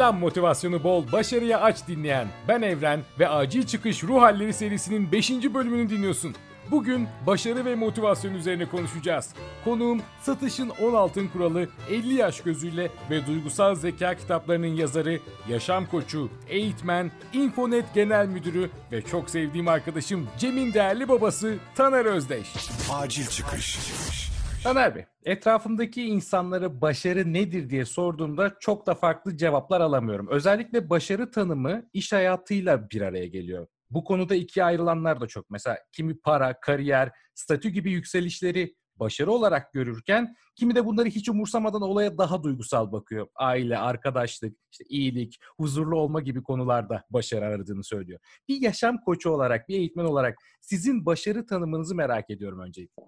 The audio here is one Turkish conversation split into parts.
Selam motivasyonu bol, başarıya aç dinleyen ben Evren ve Acil Çıkış Ruh Halleri serisinin 5. bölümünü dinliyorsun. Bugün başarı ve motivasyon üzerine konuşacağız. Konuğum Satışın 10 Altın Kuralı 50 yaş gözüyle ve duygusal zeka kitaplarının yazarı, yaşam koçu, eğitmen, Infonet Genel Müdürü ve çok sevdiğim arkadaşım Cem'in değerli babası Taner Özdeş. Acil çıkış. Taner Bey, etrafımdaki insanlara başarı nedir diye sorduğumda çok da farklı cevaplar alamıyorum. Özellikle başarı tanımı iş hayatıyla bir araya geliyor. Bu konuda ikiye ayrılanlar da çok. Mesela kimi para, kariyer, statü gibi yükselişleri başarı olarak görürken kimi de bunları hiç umursamadan olaya daha duygusal bakıyor. Aile, arkadaşlık, işte iyilik, huzurlu olma gibi konularda başarı aradığını söylüyor. Bir yaşam koçu olarak, bir eğitmen olarak sizin başarı tanımınızı merak ediyorum öncelikle.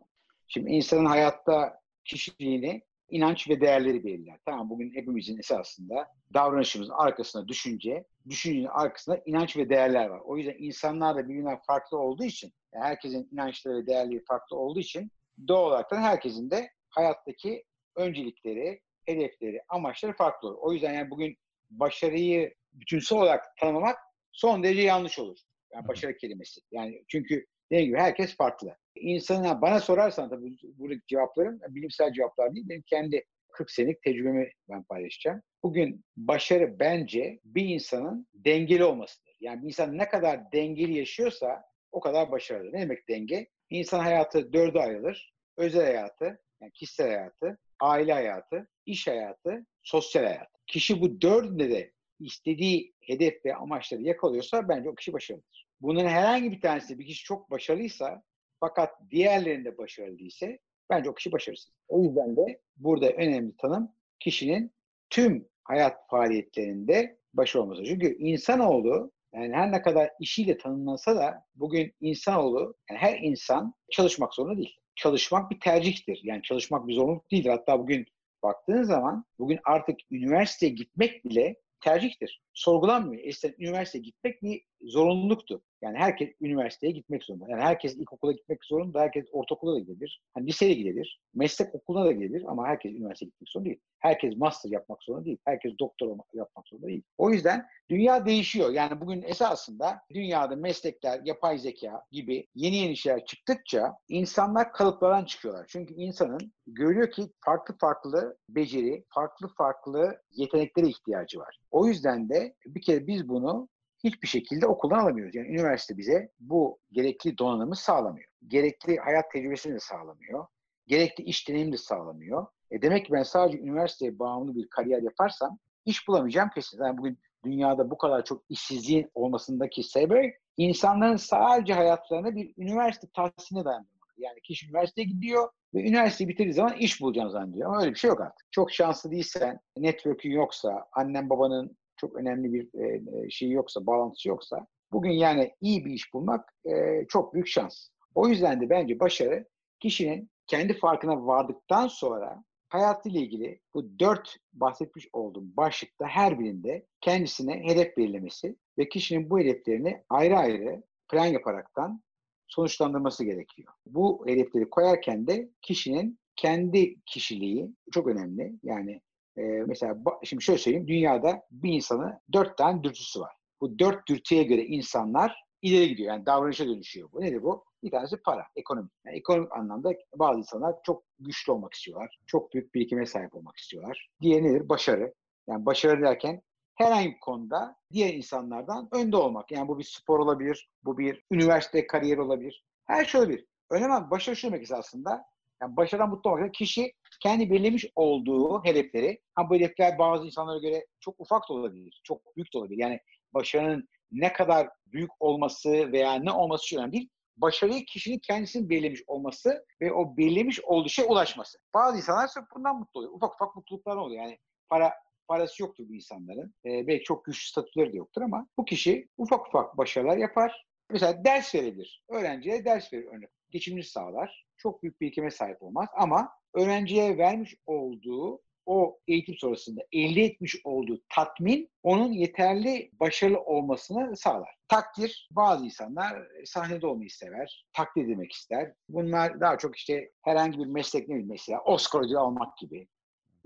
Şimdi insanın hayatta kişiliğini inanç ve değerleri belirler. Tamam bugün hepimizin esasında davranışımızın arkasında düşünce, düşüncenin arkasında inanç ve değerler var. O yüzden insanlar da birbirinden farklı olduğu için, yani herkesin inançları ve değerleri farklı olduğu için doğal olarak herkesin de hayattaki öncelikleri, hedefleri, amaçları farklı olur. O yüzden yani bugün başarıyı bütünsel olarak tanımlamak son derece yanlış olur. Yani başarı kelimesi. Yani çünkü dediğim gibi herkes farklı. İnsana bana sorarsan tabii buradaki cevaplarım bilimsel cevaplar değil. Benim kendi 40 senelik tecrübemi ben paylaşacağım. Bugün başarı bence bir insanın dengeli olmasıdır. Yani bir insan ne kadar dengeli yaşıyorsa o kadar başarılı. Ne demek denge? İnsan hayatı dörde ayrılır. Özel hayatı, yani kişisel hayatı, aile hayatı, iş hayatı, sosyal hayat. Kişi bu dördünde de istediği hedef ve amaçları yakalıyorsa bence o kişi başarılıdır. Bunun herhangi bir tanesi bir kişi çok başarılıysa fakat diğerlerinde başarılı değilse bence o kişi başarısız. O yüzden de burada önemli tanım kişinin tüm hayat faaliyetlerinde başarılı olması. Çünkü insanoğlu yani her ne kadar işiyle tanımlansa da bugün insanoğlu, yani her insan çalışmak zorunda değil. Çalışmak bir tercihtir. Yani çalışmak bir zorunluluk değildir. Hatta bugün baktığın zaman bugün artık üniversiteye gitmek bile tercihtir. Sorgulanmıyor. Eskiden üniversiteye gitmek bir zorunluluktu. Yani herkes üniversiteye gitmek zorunda. Yani herkes ilkokula gitmek zorunda, herkes ortaokula da gidebilir. Hani liseye gidebilir, meslek okuluna da gidebilir ama herkes üniversiteye gitmek zorunda değil. Herkes master yapmak zorunda değil. Herkes doktor yapmak zorunda değil. O yüzden dünya değişiyor. Yani bugün esasında dünyada meslekler, yapay zeka gibi yeni yeni şeyler çıktıkça insanlar kalıplardan çıkıyorlar. Çünkü insanın görüyor ki farklı farklı beceri, farklı farklı yeteneklere ihtiyacı var. O yüzden de bir kere biz bunu hiçbir şekilde okuldan alamıyoruz. Yani üniversite bize bu gerekli donanımı sağlamıyor. Gerekli hayat tecrübesini de sağlamıyor. Gerekli iş deneyimi de sağlamıyor. E demek ki ben sadece üniversiteye bağımlı bir kariyer yaparsam iş bulamayacağım kesin. Yani bugün dünyada bu kadar çok işsizliğin olmasındaki sebep insanların sadece hayatlarına bir üniversite tahsiline dayandırmak. Yani kişi üniversiteye gidiyor ve üniversiteyi bitirdiği zaman iş bulacağını zannediyor. Ama öyle bir şey yok artık. Çok şanslı değilsen, network'ün yoksa, annen babanın çok önemli bir e, şey yoksa, bağlantısı yoksa bugün yani iyi bir iş bulmak e, çok büyük şans. O yüzden de bence başarı kişinin kendi farkına vardıktan sonra hayatıyla ilgili bu dört bahsetmiş olduğum başlıkta her birinde kendisine hedef belirlemesi ve kişinin bu hedeflerini ayrı ayrı plan yaparaktan sonuçlandırması gerekiyor. Bu hedefleri koyarken de kişinin kendi kişiliği çok önemli. Yani e, mesela şimdi şöyle söyleyeyim. Dünyada bir insanın dört tane dürtüsü var. Bu dört dürtüye göre insanlar ileri gidiyor. Yani davranışa dönüşüyor. Bu nedir bu? Bir tanesi para, ekonomi. Yani ekonomik anlamda bazı insanlar çok güçlü olmak istiyorlar. Çok büyük birikime sahip olmak istiyorlar. Diğeri nedir? Başarı. Yani başarı derken herhangi bir konuda diğer insanlardan önde olmak. Yani bu bir spor olabilir, bu bir üniversite kariyeri olabilir. Her şey olabilir. Önemli başarı şu demek aslında. Yani başarıdan mutlu olmak. Kişi kendi belirlemiş olduğu hedefleri, ha bu hedefler bazı insanlara göre çok ufak da olabilir, çok büyük de olabilir. Yani başarının ne kadar büyük olması veya ne olması için önemli değil. Başarıyı kişinin kendisinin belirlemiş olması ve o belirlemiş olduğu şeye ulaşması. Bazı insanlar sırf bundan mutlu oluyor. Ufak ufak mutluluklar oluyor. Yani para parası yoktur bu insanların. Ee, belki çok güçlü statüleri de yoktur ama bu kişi ufak ufak başarılar yapar. Mesela ders verebilir. Öğrenciye ders verir örnek. Geçimini sağlar. Çok büyük bir birikime sahip olmaz ama öğrenciye vermiş olduğu o eğitim sonrasında elde etmiş olduğu tatmin onun yeterli başarılı olmasını sağlar. Takdir, bazı insanlar sahnede olmayı sever, takdir edilmek ister. Bunlar daha çok işte herhangi bir meslek ne bileyim mesela Oscar almak gibi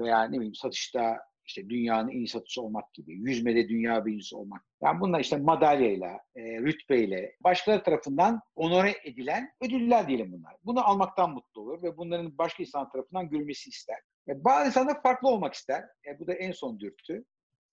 veya ne bileyim satışta işte dünyanın en iyi satıcısı olmak gibi, yüzmede dünya birincisi olmak. Yani bunlar işte madalyayla, e, rütbeyle, başkaları tarafından onore edilen ödüller diyelim bunlar. Bunu almaktan mutlu olur ve bunların başka insan tarafından görülmesi ister. E, bazı insanlar farklı olmak ister. E, bu da en son dürtü.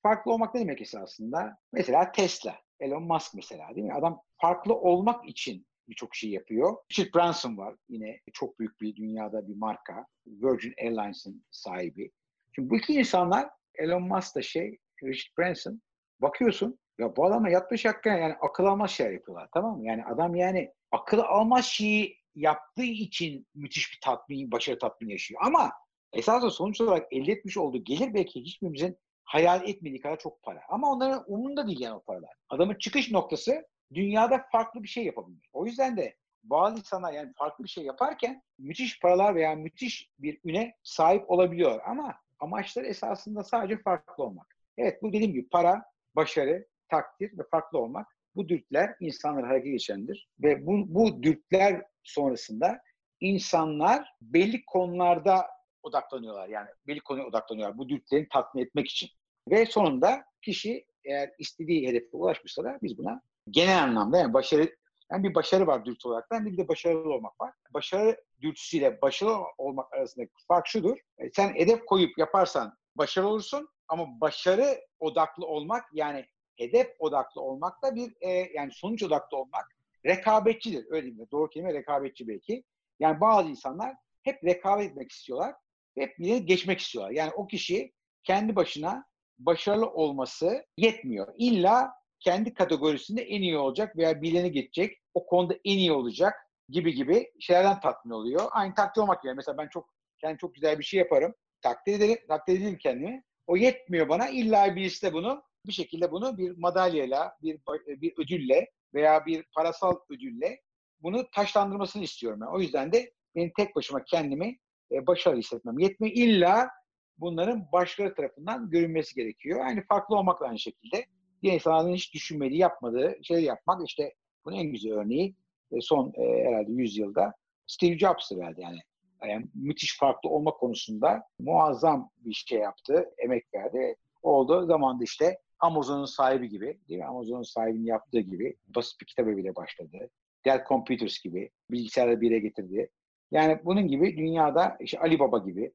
Farklı olmak ne demek esasında? Mesela Tesla, Elon Musk mesela değil mi? Adam farklı olmak için birçok şey yapıyor. Richard Branson var yine çok büyük bir dünyada bir marka. Virgin Airlines'ın sahibi. Şimdi bu iki insanlar Elon Musk da şey, Richard Branson bakıyorsun ya bu yatmış hakikaten yani akıl almaz şeyler yapıyorlar tamam mı? Yani adam yani akıl almaz şeyi yaptığı için müthiş bir tatmin, başarı tatmin yaşıyor. Ama esasında sonuç olarak elde etmiş olduğu gelir belki hiçbirimizin hayal etmediği kadar çok para. Ama onların umurunda değil yani o paralar. Adamın çıkış noktası dünyada farklı bir şey yapabilmek. O yüzden de bazı insanlar yani farklı bir şey yaparken müthiş paralar veya müthiş bir üne sahip olabiliyor. Ama amaçları esasında sadece farklı olmak. Evet bu dediğim gibi para, başarı, takdir ve farklı olmak bu dürtüler insanları harekete geçendir. Ve bu, bu dürtüler sonrasında insanlar belli konularda odaklanıyorlar. Yani belli konuya odaklanıyorlar bu dürtülerini tatmin etmek için. Ve sonunda kişi eğer istediği hedefe ulaşmışsa da biz buna genel anlamda yani başarı yani bir başarı var dürtü olarak da bir de başarılı olmak var. Başarı dürtüsüyle başarılı olmak arasındaki fark şudur. E, sen hedef koyup yaparsan başarılı olursun ama başarı odaklı olmak yani hedef odaklı olmak da bir e, yani sonuç odaklı olmak rekabetçidir. Öyle mi? Doğru kelime rekabetçi belki. Yani bazı insanlar hep rekabet etmek istiyorlar. Hep bir geçmek istiyorlar. Yani o kişi kendi başına başarılı olması yetmiyor. İlla kendi kategorisinde en iyi olacak veya bileni geçecek, o konuda en iyi olacak gibi gibi şeylerden tatmin oluyor. Aynı takdir olmak gibi. Mesela ben çok kendi çok güzel bir şey yaparım. Takdir ederim, takdir ederim kendimi. O yetmiyor bana. İlla birisi de bunu bir şekilde bunu bir madalyayla, bir bir ödülle veya bir parasal ödülle bunu taşlandırmasını istiyorum. Yani. O yüzden de benim tek başıma kendimi e, başarılı hissetmem yetmiyor. İlla bunların başkaları tarafından görünmesi gerekiyor. Aynı farklı olmakla aynı şekilde diğer insanların hiç düşünmediği, yapmadığı şey yapmak. işte bunun en güzel örneği e, son e, herhalde 100 yılda Steve Jobs'tır herhalde yani. yani. Müthiş farklı olma konusunda muazzam bir şey yaptı, emek verdi. Oldu zamanda işte Amazon'un sahibi gibi, değil mi? Amazon'un sahibinin yaptığı gibi basit bir kitap bile başladı. Dell Computers gibi bilgisayarları bir getirdi. Yani bunun gibi dünyada işte Ali Baba gibi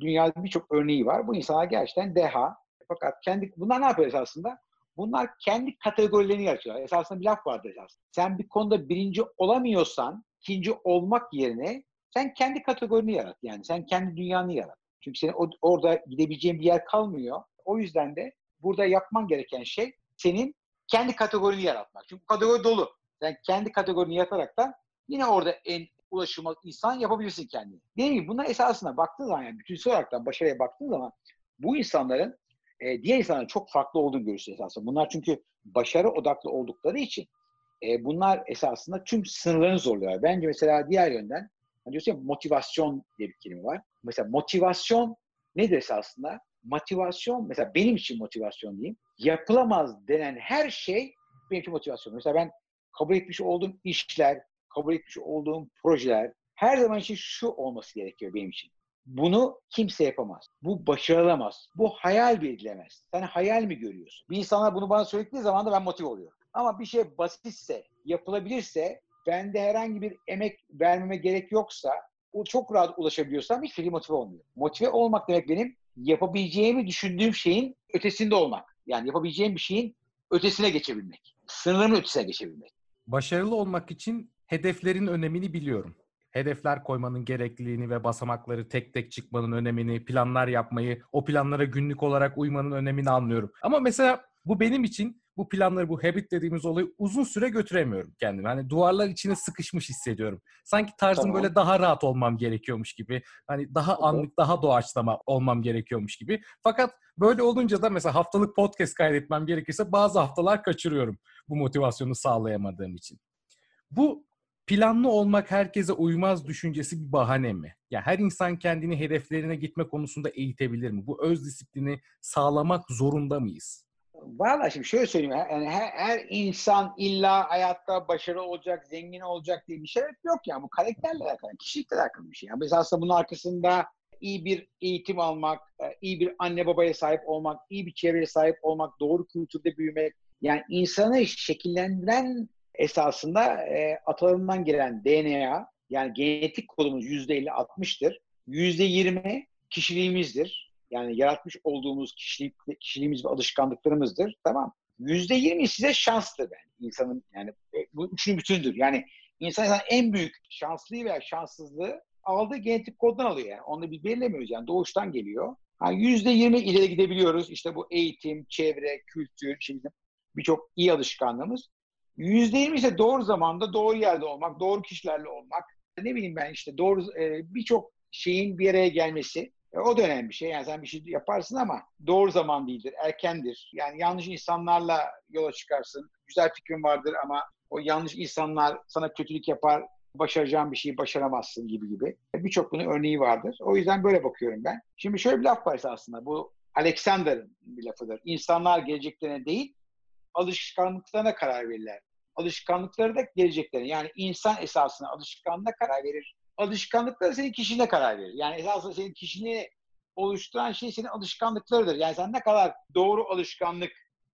dünyada birçok örneği var. Bu insanlar gerçekten deha. Fakat kendi bunlar ne yapıyor esasında? Bunlar kendi kategorilerini yaratıyorlar. Esasında bir laf vardır esasında. Sen bir konuda birinci olamıyorsan ikinci olmak yerine sen kendi kategorini yarat. Yani sen kendi dünyanı yarat. Çünkü senin orada gidebileceğin bir yer kalmıyor. O yüzden de burada yapman gereken şey senin kendi kategorini yaratmak. Çünkü kategori dolu. Sen kendi kategorini yaratarak da yine orada en ulaşılmaz insan yapabilirsin kendini. Dediğim gibi bunlar esasında baktığın zaman yani bütünsel olarak da başarıya baktığın zaman bu insanların e, diğer insanların çok farklı olduğunu görürsün esasında. Bunlar çünkü başarı odaklı oldukları için e, bunlar esasında tüm sınırlarını zorluyorlar. Bence mesela diğer yönden hani diyorsun ya motivasyon diye bir kelime var. Mesela motivasyon nedir esasında? Motivasyon mesela benim için motivasyon diyeyim. Yapılamaz denen her şey benim için motivasyon. Mesela ben kabul etmiş olduğum işler, kabul etmiş olduğum projeler her zaman için şu olması gerekiyor benim için. Bunu kimse yapamaz. Bu başarılamaz. Bu hayal edilemez. Sen hayal mi görüyorsun? Bir insana bunu bana söylediği zaman da ben motive oluyorum. Ama bir şey basitse, yapılabilirse, bende herhangi bir emek vermeme gerek yoksa, o çok rahat ulaşabiliyorsam şey motive olmuyor. Motive olmak demek benim yapabileceğimi düşündüğüm şeyin ötesinde olmak. Yani yapabileceğim bir şeyin ötesine geçebilmek. Sınırımın ötesine geçebilmek. Başarılı olmak için hedeflerin önemini biliyorum hedefler koymanın gerekliliğini ve basamakları tek tek çıkmanın önemini, planlar yapmayı, o planlara günlük olarak uymanın önemini anlıyorum. Ama mesela bu benim için bu planları, bu habit dediğimiz olayı uzun süre götüremiyorum kendimi. Hani duvarlar içine sıkışmış hissediyorum. Sanki tarzım tamam. böyle daha rahat olmam gerekiyormuş gibi. Hani daha anlık, daha doğaçlama olmam gerekiyormuş gibi. Fakat böyle olunca da mesela haftalık podcast kaydetmem gerekirse bazı haftalar kaçırıyorum bu motivasyonu sağlayamadığım için. Bu planlı olmak herkese uymaz düşüncesi bir bahane mi? Ya her insan kendini hedeflerine gitme konusunda eğitebilir mi? Bu öz disiplini sağlamak zorunda mıyız? Valla şimdi şöyle söyleyeyim. Yani her, her insan illa hayatta başarılı olacak, zengin olacak diye bir şey yok yani. Bu karakterle alakalı, kişilikle alakalı bir şey. Yani biz aslında bunun arkasında iyi bir eğitim almak, e, iyi bir anne babaya sahip olmak, iyi bir çevreye sahip olmak, doğru kültürde büyümek. Yani insanı şekillendiren esasında e, atalarından gelen DNA, yani genetik kodumuz %50-60'tır. %20 kişiliğimizdir. Yani yaratmış olduğumuz kişilik, kişiliğimiz ve alışkanlıklarımızdır. Tamam. %20 size şanstır yani insanın yani e, bu üçünün bütündür. Yani insan en büyük şanslığı veya şanssızlığı aldığı genetik koddan alıyor yani. Onu bir belirlemiyoruz yani doğuştan geliyor. Yani %20 ileri gidebiliyoruz. İşte bu eğitim, çevre, kültür, şimdi birçok iyi alışkanlığımız. %20 ise doğru zamanda doğru yerde olmak, doğru kişilerle olmak. Ne bileyim ben işte doğru e, birçok şeyin bir araya gelmesi. E, o da önemli bir şey. Yani sen bir şey yaparsın ama doğru zaman değildir, erkendir. Yani yanlış insanlarla yola çıkarsın. Güzel fikrin vardır ama o yanlış insanlar sana kötülük yapar, başaracağın bir şeyi başaramazsın gibi gibi. Birçok bunun örneği vardır. O yüzden böyle bakıyorum ben. Şimdi şöyle bir laf var aslında. Bu Alexander'ın bir lafıdır. İnsanlar geleceklerine değil, alışkanlıklarına karar verirler. Alışkanlıkları da geleceklerine. Yani insan esasında alışkanlığına karar verir. Alışkanlıkları senin kişiliğine karar verir. Yani esasında senin kişiliğini oluşturan şey senin alışkanlıklarıdır. Yani sen ne kadar doğru alışkanlık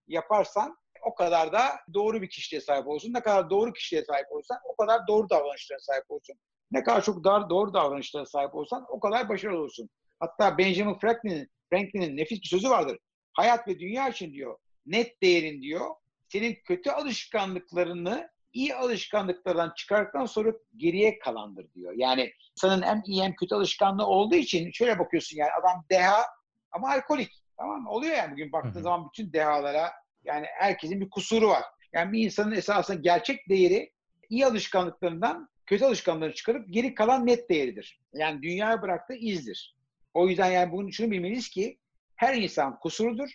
yaparsan o kadar da doğru bir kişiliğe sahip olsun. Ne kadar doğru kişiliğe sahip olursan o kadar doğru davranışlara sahip olsun. Ne kadar çok dar, doğru davranışlara sahip olsan o kadar başarılı olursun. Hatta Benjamin Franklin'in Franklin'in nefis bir sözü vardır. Hayat ve dünya için diyor net değerin diyor. Senin kötü alışkanlıklarını iyi alışkanlıklardan çıkardıktan sonra geriye kalandır diyor. Yani insanın hem iyi hem kötü alışkanlığı olduğu için şöyle bakıyorsun yani adam deha ama alkolik. Tamam mı? Oluyor yani bugün baktığın zaman bütün dehalara yani herkesin bir kusuru var. Yani bir insanın esasında gerçek değeri iyi alışkanlıklarından kötü alışkanlıkları çıkarıp geri kalan net değeridir. Yani dünyaya bıraktığı izdir. O yüzden yani bunun şunu bilmeliyiz ki her insan kusurludur.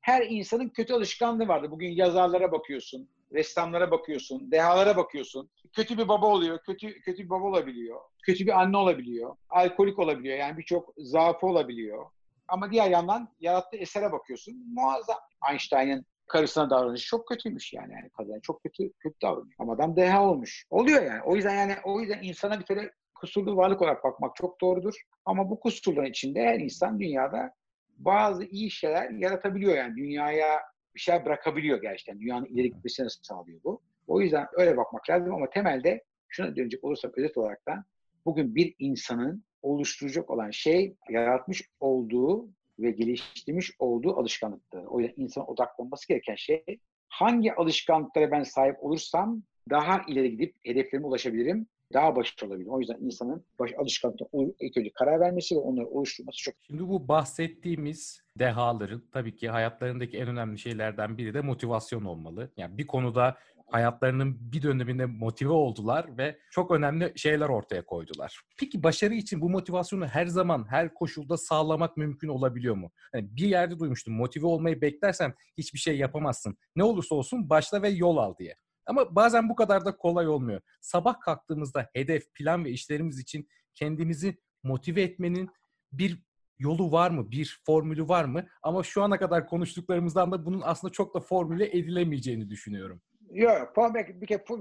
Her insanın kötü alışkanlığı vardır. Bugün yazarlara bakıyorsun, ressamlara bakıyorsun, dehalara bakıyorsun. Kötü bir baba oluyor, kötü kötü bir baba olabiliyor. Kötü bir anne olabiliyor, alkolik olabiliyor. Yani birçok zaafı olabiliyor. Ama diğer yandan yarattığı esere bakıyorsun. Muazzam. Einstein'ın karısına davranışı çok kötüymüş yani. yani kadın çok kötü kötü davranıyor. Ama adam deha olmuş. Oluyor yani. O yüzden yani o yüzden insana bir kere kusurlu varlık olarak bakmak çok doğrudur. Ama bu kusurların içinde her insan dünyada bazı iyi şeyler yaratabiliyor yani. Dünyaya bir şey bırakabiliyor gerçekten. Dünyanın ileri gitmesini sağlıyor bu. O yüzden öyle bakmak lazım ama temelde şuna dönecek olursam özet olarak da bugün bir insanın oluşturacak olan şey yaratmış olduğu ve geliştirmiş olduğu alışkanlıkları. O yüzden insan odaklanması gereken şey hangi alışkanlıklara ben sahip olursam daha ileri gidip hedeflerime ulaşabilirim, daha başarılı olabilirim. O yüzden insanın baş, alışkanlıklarına ilk karar vermesi ve onları oluşturması çok Şimdi bu bahsettiğimiz dehaların tabii ki hayatlarındaki en önemli şeylerden biri de motivasyon olmalı. Yani bir konuda hayatlarının bir döneminde motive oldular ve çok önemli şeyler ortaya koydular. Peki başarı için bu motivasyonu her zaman, her koşulda sağlamak mümkün olabiliyor mu? Yani bir yerde duymuştum, motive olmayı beklersen hiçbir şey yapamazsın. Ne olursa olsun başla ve yol al diye. Ama bazen bu kadar da kolay olmuyor. Sabah kalktığımızda hedef, plan ve işlerimiz için kendimizi motive etmenin bir yolu var mı? Bir formülü var mı? Ama şu ana kadar konuştuklarımızdan da bunun aslında çok da formüle edilemeyeceğini düşünüyorum. Yok,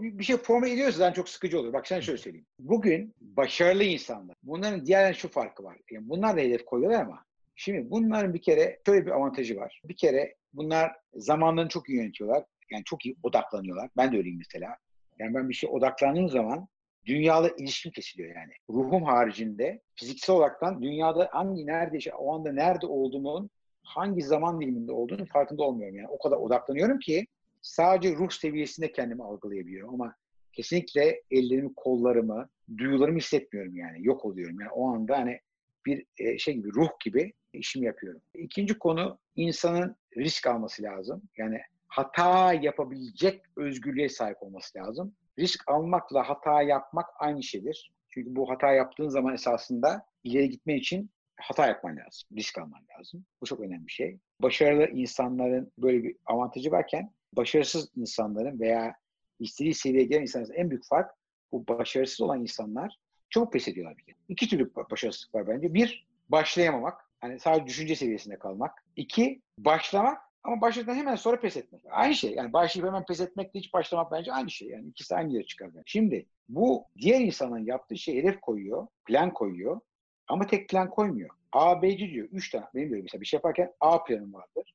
bir, bir şey formüle ediyorsa zaten çok sıkıcı olur. Bak sen şöyle söyleyeyim. Bugün başarılı insanlar, bunların diğer şu farkı var. Yani bunlar da hedef koyuyorlar ama şimdi bunların bir kere şöyle bir avantajı var. Bir kere bunlar zamanlarını çok iyi yönetiyorlar. Yani çok iyi odaklanıyorlar. Ben de öyleyim mesela. Yani ben bir şey odaklandığım zaman dünyayla ilişkim kesiliyor yani. Ruhum haricinde fiziksel olaraktan dünyada hangi nerede, o anda nerede olduğumun hangi zaman diliminde olduğunu farkında olmuyorum yani. O kadar odaklanıyorum ki sadece ruh seviyesinde kendimi algılayabiliyorum ama kesinlikle ellerimi, kollarımı, duyularımı hissetmiyorum yani. Yok oluyorum. Yani o anda hani bir e, şey gibi, ruh gibi işimi yapıyorum. İkinci konu insanın risk alması lazım. Yani hata yapabilecek özgürlüğe sahip olması lazım. Risk almakla hata yapmak aynı şeydir. Çünkü bu hata yaptığın zaman esasında ileri gitme için hata yapman lazım. Risk alman lazım. Bu çok önemli bir şey. Başarılı insanların böyle bir avantajı varken başarısız insanların veya istediği seviyeye gelen insanların en büyük fark bu başarısız olan insanlar çok pes ediyorlar bir kere. İki türlü başarısızlık var bence. Bir, başlayamamak. Hani sadece düşünce seviyesinde kalmak. İki, başlamak ama başladıktan hemen sonra pes etmek. Aynı şey. Yani başlayıp hemen pes etmekle hiç başlamak bence aynı şey. Yani ikisi aynı yere çıkar. Bence. Şimdi bu diğer insanın yaptığı şey hedef koyuyor, plan koyuyor. Ama tek plan koymuyor. A, B, C diyor. Üç tane. Benim diyorum mesela bir şey yaparken A planım vardır.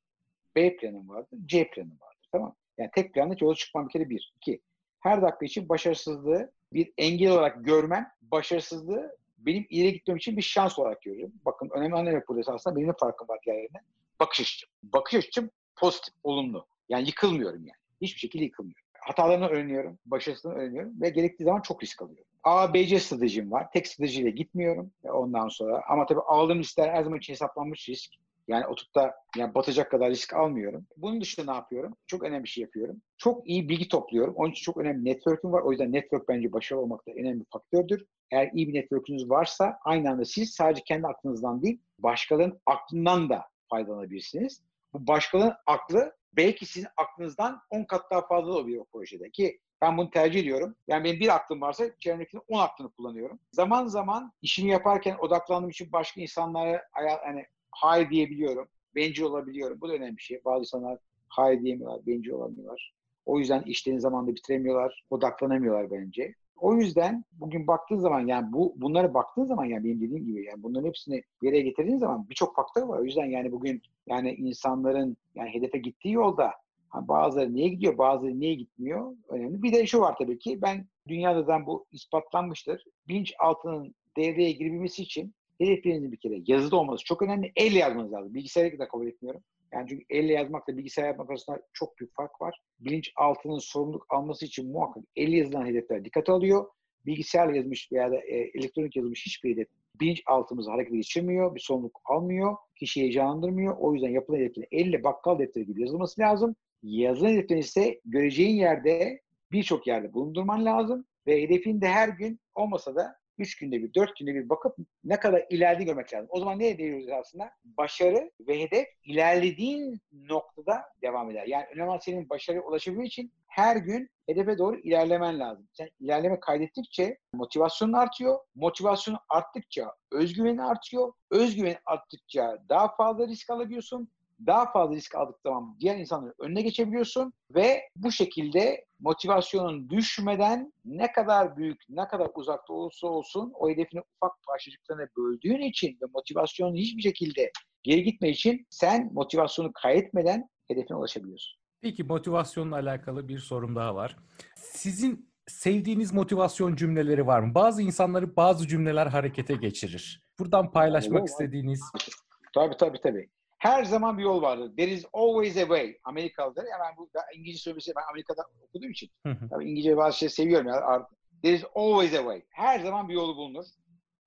B planım vardır. C planım vardır. Tamam Yani tek planla yola çıkmam bir kere bir. iki. Her dakika için başarısızlığı bir engel olarak görmem, başarısızlığı benim ileri gitmem için bir şans olarak görüyorum. Bakın önemli ne burada aslında benim de farkım var diğerlerine. Bakış açım. Bakış açım pozitif, olumlu. Yani yıkılmıyorum yani. Hiçbir şekilde yıkılmıyorum. Hatalarını öğreniyorum, başarısını öğreniyorum ve gerektiği zaman çok risk alıyorum. A, B, C stratejim var. Tek stratejiyle gitmiyorum ondan sonra. Ama tabii aldığım riskler her zaman için hesaplanmış risk. Yani oturup da yani batacak kadar risk almıyorum. Bunun dışında ne yapıyorum? Çok önemli bir şey yapıyorum. Çok iyi bilgi topluyorum. Onun için çok önemli network'üm var. O yüzden network bence başarılı olmakta önemli bir faktördür. Eğer iyi bir network'ünüz varsa aynı anda siz sadece kendi aklınızdan değil, başkalarının aklından da faydalanabilirsiniz. Bu başkalarının aklı belki sizin aklınızdan 10 kat daha fazla oluyor o projede ki ben bunu tercih ediyorum. Yani benim bir aklım varsa çevremdekinin 10 aklını kullanıyorum. Zaman zaman işimi yaparken odaklandığım için başka insanlara hani hayır diyebiliyorum. Bencil olabiliyorum. Bu da önemli bir şey. Bazı insanlar hayır diyemiyorlar, bencil olamıyorlar. O yüzden işlerini zamanında bitiremiyorlar, odaklanamıyorlar bence. O yüzden bugün baktığın zaman yani bu bunlara baktığın zaman yani benim dediğim gibi yani bunların hepsini bir yere getirdiğin zaman birçok faktör var. O yüzden yani bugün yani insanların yani hedefe gittiği yolda bazıları niye gidiyor, bazıları niye gitmiyor önemli. Bir de şu var tabii ki ben dünyada bu ispatlanmıştır. Bilinç altının devreye girebilmesi için hedeflerinizin bir kere yazıda olması çok önemli. Elle yazmanız lazım. Bilgisayarı da kabul etmiyorum. Yani çünkü elle yazmakla bilgisayar yazmak arasında çok büyük fark var. Bilinç altının sorumluluk alması için muhakkak elle yazılan hedefler dikkate alıyor. Bilgisayarla yazmış veya da e, elektronik yazılmış hiçbir hedef bilinç altımızı harekete geçirmiyor, bir sorumluluk almıyor, kişiyi heyecanlandırmıyor. O yüzden yapılan hedeflerin elle bakkal defteri gibi yazılması lazım. Yazılan hedeflerin ise göreceğin yerde birçok yerde bulundurman lazım ve hedefin de her gün olmasa da 3 günde bir, 4 günde bir bakıp ne kadar ilerlediğini görmek lazım. O zaman ne diyoruz aslında? Başarı ve hedef ilerlediğin noktada devam eder. Yani önemli senin başarıya ulaşabilmek için her gün hedefe doğru ilerlemen lazım. Sen ilerleme kaydettikçe motivasyonun artıyor. Motivasyonun arttıkça özgüvenin artıyor. Özgüven arttıkça daha fazla risk alabiliyorsun daha fazla risk aldık zaman diğer insanların önüne geçebiliyorsun ve bu şekilde motivasyonun düşmeden ne kadar büyük, ne kadar uzakta olursa olsun o hedefini ufak parçacıklarına böldüğün için ve motivasyonun hiçbir şekilde geri gitme için sen motivasyonu kaybetmeden hedefine ulaşabiliyorsun. Peki motivasyonla alakalı bir sorum daha var. Sizin sevdiğiniz motivasyon cümleleri var mı? Bazı insanları bazı cümleler harekete geçirir. Buradan paylaşmak istediğiniz. Tabii tabii tabii her zaman bir yol vardır. There is always a way. Amerikalıdır. Yani ben bu İngilizce söylemesi ben Amerika'da okuduğum için. tabii İngilizce bazı şey seviyorum. Yani. There is always a way. Her zaman bir yolu bulunur.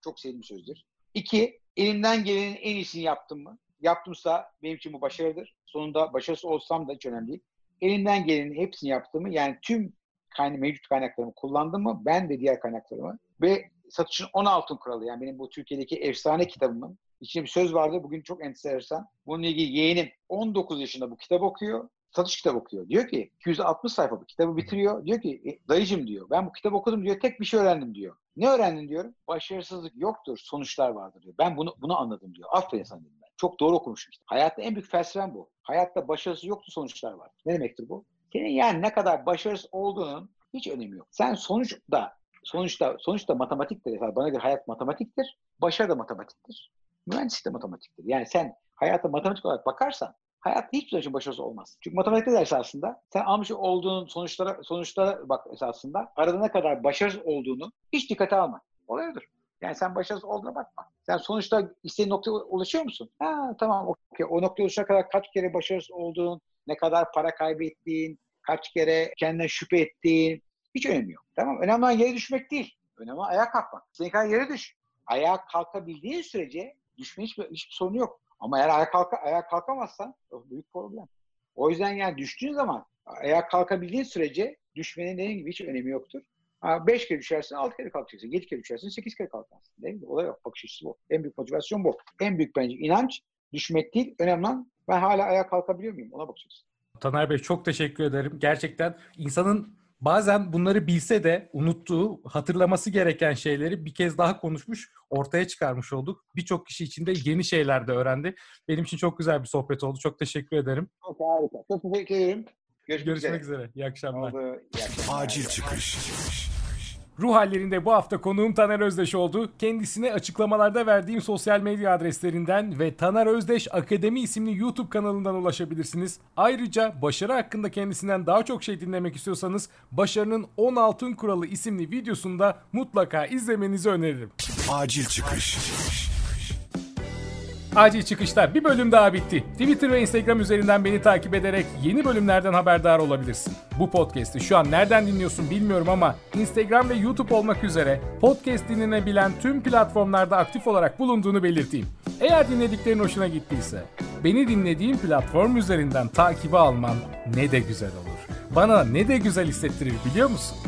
Çok sevdiğim sözdür. İki, elimden gelenin en iyisini yaptım mı? Yaptımsa benim için bu başarıdır. Sonunda başarısız olsam da hiç önemli değil. Elimden gelenin hepsini yaptım mı? Yani tüm kayna mevcut kaynaklarımı kullandım mı? Ben de diğer kaynaklarımı. Ve satışın 10 altın kuralı. Yani benim bu Türkiye'deki efsane kitabımın İçinde bir söz vardı. Bugün çok enteresan. Bununla ilgili yeğenim 19 yaşında bu kitap okuyor. Satış kitap okuyor. Diyor ki 260 sayfa bu kitabı bitiriyor. Diyor ki e, dayıcım diyor ben bu kitabı okudum diyor tek bir şey öğrendim diyor. Ne öğrendin diyorum. Başarısızlık yoktur sonuçlar vardır diyor. Ben bunu bunu anladım diyor. Aferin sana dedim ben. Çok doğru okumuşum işte. Hayatta en büyük felsefem bu. Hayatta başarısız yoktu sonuçlar var. Ne demektir bu? Senin yani ne kadar başarısız olduğunun hiç önemi yok. Sen sonuçta sonuçta sonuçta matematiktir. Bana göre hayat matematiktir. Başarı da matematiktir mühendislik de matematiktir. Yani sen hayata matematik olarak bakarsan hayat hiçbir zaman başarısız olmaz. Çünkü matematikte de esasında sen almış olduğun sonuçlara sonuçlara bak esasında arada ne kadar başarısız olduğunu hiç dikkate alma. Olayıdır. Yani sen başarısız olduğuna bakma. Sen sonuçta istediğin noktaya ulaşıyor musun? Ha tamam okey. O noktaya ulaşana kadar kaç kere başarısız olduğun, ne kadar para kaybettiğin, kaç kere kendine şüphe ettiğin hiç önemi yok. Tamam Önemli olan yere düşmek değil. Önemli olan ayağa kalkmak. Senin kadar yere düş. Ayağa kalkabildiğin sürece düşme hiçbir, hiçbir sorunu yok. Ama eğer ayağa, kalka, ayağa kalkamazsan büyük problem. O yüzden yani düştüğün zaman ayağa kalkabildiğin sürece düşmenin dediğim gibi hiç önemi yoktur. Ha, beş kere düşersin, altı kere kalkacaksın. Yedi kere düşersin, sekiz kere kalkarsın. Değil mi? Olay yok. Bakış açısı bu. En büyük motivasyon bu. En büyük bence inanç düşmek değil. Önemli olan ben hala ayağa kalkabiliyor muyum? Ona bakacaksın. Taner Bey çok teşekkür ederim. Gerçekten insanın bazen bunları bilse de unuttuğu, hatırlaması gereken şeyleri bir kez daha konuşmuş, ortaya çıkarmış olduk. Birçok kişi için de yeni şeyler de öğrendi. Benim için çok güzel bir sohbet oldu. Çok teşekkür ederim. Çok harika. Çok teşekkür ederim. Görüşmek, Görüşmek üzere. üzere. İyi akşamlar. Oldu. İyi akşamlar. Acil çıkış. Ruh hallerinde bu hafta konuğum Taner Özdeş oldu. Kendisine açıklamalarda verdiğim sosyal medya adreslerinden ve Taner Özdeş Akademi isimli YouTube kanalından ulaşabilirsiniz. Ayrıca başarı hakkında kendisinden daha çok şey dinlemek istiyorsanız Başarının 10 Altın Kuralı isimli videosunda mutlaka izlemenizi öneririm. Acil çıkış. Acil çıkışta bir bölüm daha bitti. Twitter ve Instagram üzerinden beni takip ederek yeni bölümlerden haberdar olabilirsin. Bu podcast'i şu an nereden dinliyorsun bilmiyorum ama Instagram ve YouTube olmak üzere podcast dinlenebilen tüm platformlarda aktif olarak bulunduğunu belirteyim. Eğer dinlediklerin hoşuna gittiyse beni dinlediğin platform üzerinden takibi alman ne de güzel olur. Bana ne de güzel hissettirir biliyor musun?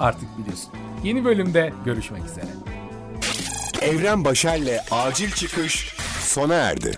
Artık biliyorsun. Yeni bölümde görüşmek üzere. Evren Başer'le acil çıkış sona erdi.